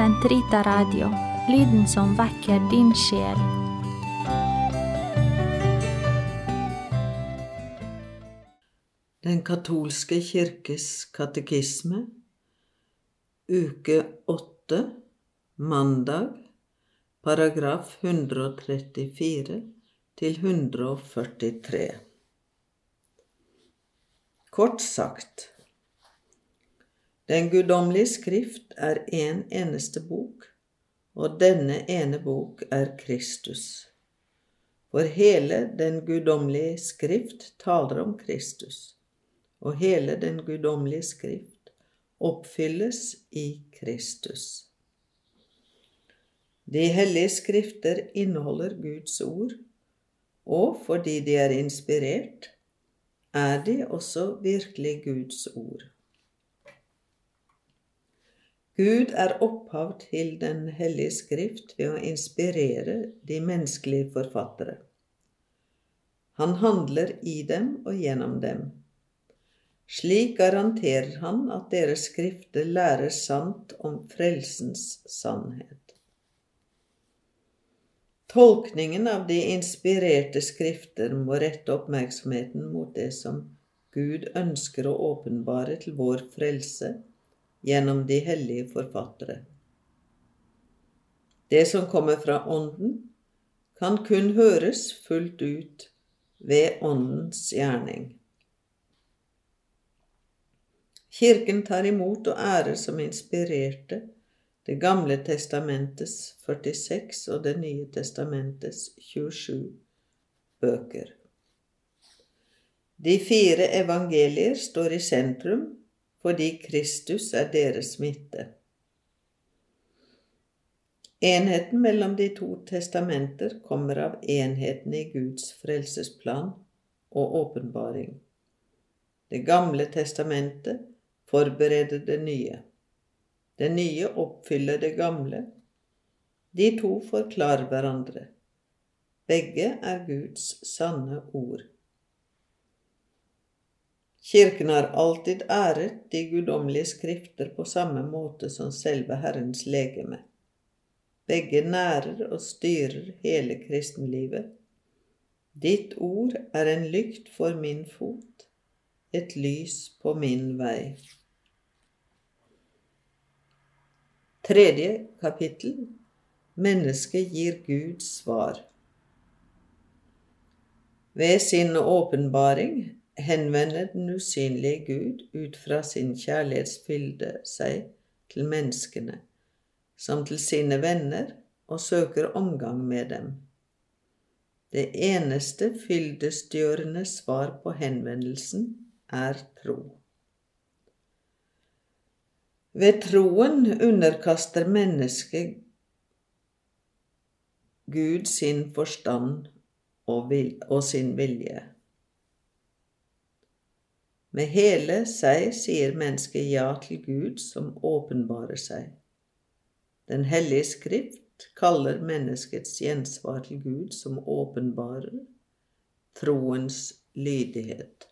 Sentrita Radio, lyden som vekker din sjel. Den katolske kirkes katekisme, uke åtte, mandag, paragraf 134 til 143. Kort sagt Den guddommelige skrift er en eneste bok, og denne ene bok er Kristus. For hele den guddommelige skrift taler om Kristus, og hele den guddommelige skrift oppfylles i Kristus. De hellige skrifter inneholder Guds ord, og fordi de er inspirert, er de også virkelig Guds ord. Gud er opphav til Den hellige skrift ved å inspirere de menneskelige forfattere. Han handler i dem og gjennom dem. Slik garanterer han at deres skrifter lærer sant om frelsens sannhet. Tolkningen av de inspirerte skrifter må rette oppmerksomheten mot det som Gud ønsker å åpenbare til vår frelse gjennom de hellige forfattere. Det som kommer fra Ånden, kan kun høres fullt ut ved Åndens gjerning. Kirken tar imot og ærer som inspirerte Det gamle testamentets 46 og Det nye testamentets 27 bøker. De fire evangelier står i sentrum fordi Kristus er deres midte. Enheten mellom de to testamenter kommer av enheten i Guds frelsesplan og åpenbaring. Det gamle testamentet forbereder det nye. Det nye oppfyller det gamle. De to forklarer hverandre. Begge er Guds sanne ord. Kirken har alltid æret de guddommelige skrifter på samme måte som selve Herrens legeme. Begge nærer og styrer hele kristenlivet. Ditt ord er en lykt for min fot, et lys på min vei. Tredje kapittel Mennesket gir Guds svar. Ved sin åpenbaring henvender den usynlige Gud ut fra sin kjærlighetsfylde seg til menneskene, som til sine venner, og søker omgang med dem. Det eneste fyldestgjørende svar på henvendelsen er tro. Ved troen underkaster mennesket Gud sin forstand og, og sin vilje. Med hele seg sier mennesket ja til Gud som åpenbarer seg. Den hellige skrift kaller menneskets gjensvar til Gud som åpenbarer troens lydighet.